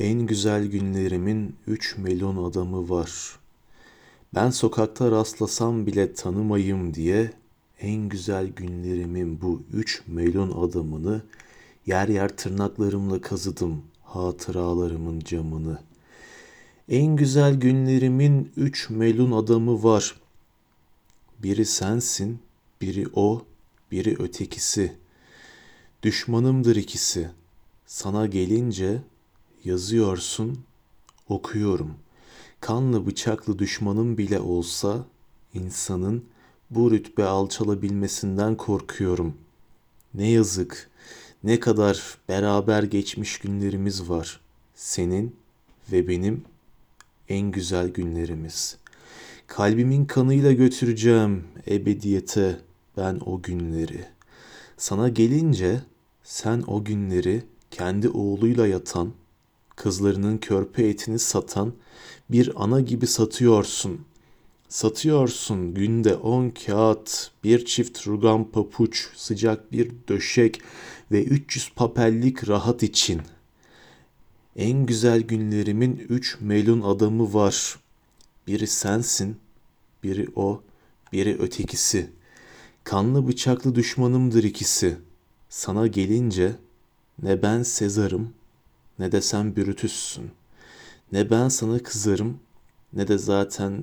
En güzel günlerimin üç milyon adamı var. Ben sokakta rastlasam bile tanımayım diye en güzel günlerimin bu üç milyon adamını yer yer tırnaklarımla kazıdım hatıralarımın camını. En güzel günlerimin üç milyon adamı var. Biri sensin, biri o, biri ötekisi. Düşmanımdır ikisi. Sana gelince yazıyorsun, okuyorum. Kanlı bıçaklı düşmanım bile olsa insanın bu rütbe alçalabilmesinden korkuyorum. Ne yazık, ne kadar beraber geçmiş günlerimiz var. Senin ve benim en güzel günlerimiz. Kalbimin kanıyla götüreceğim ebediyete ben o günleri. Sana gelince sen o günleri kendi oğluyla yatan, kızlarının körpe etini satan bir ana gibi satıyorsun. Satıyorsun günde on kağıt, bir çift rugan papuç, sıcak bir döşek ve 300 papellik rahat için. En güzel günlerimin üç melun adamı var. Biri sensin, biri o, biri ötekisi. Kanlı bıçaklı düşmanımdır ikisi. Sana gelince ne ben Sezar'ım ne de sen Brutus'sun. Ne ben sana kızarım ne de zaten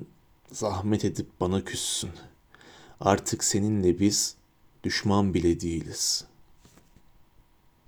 zahmet edip bana küssün. Artık seninle biz düşman bile değiliz.''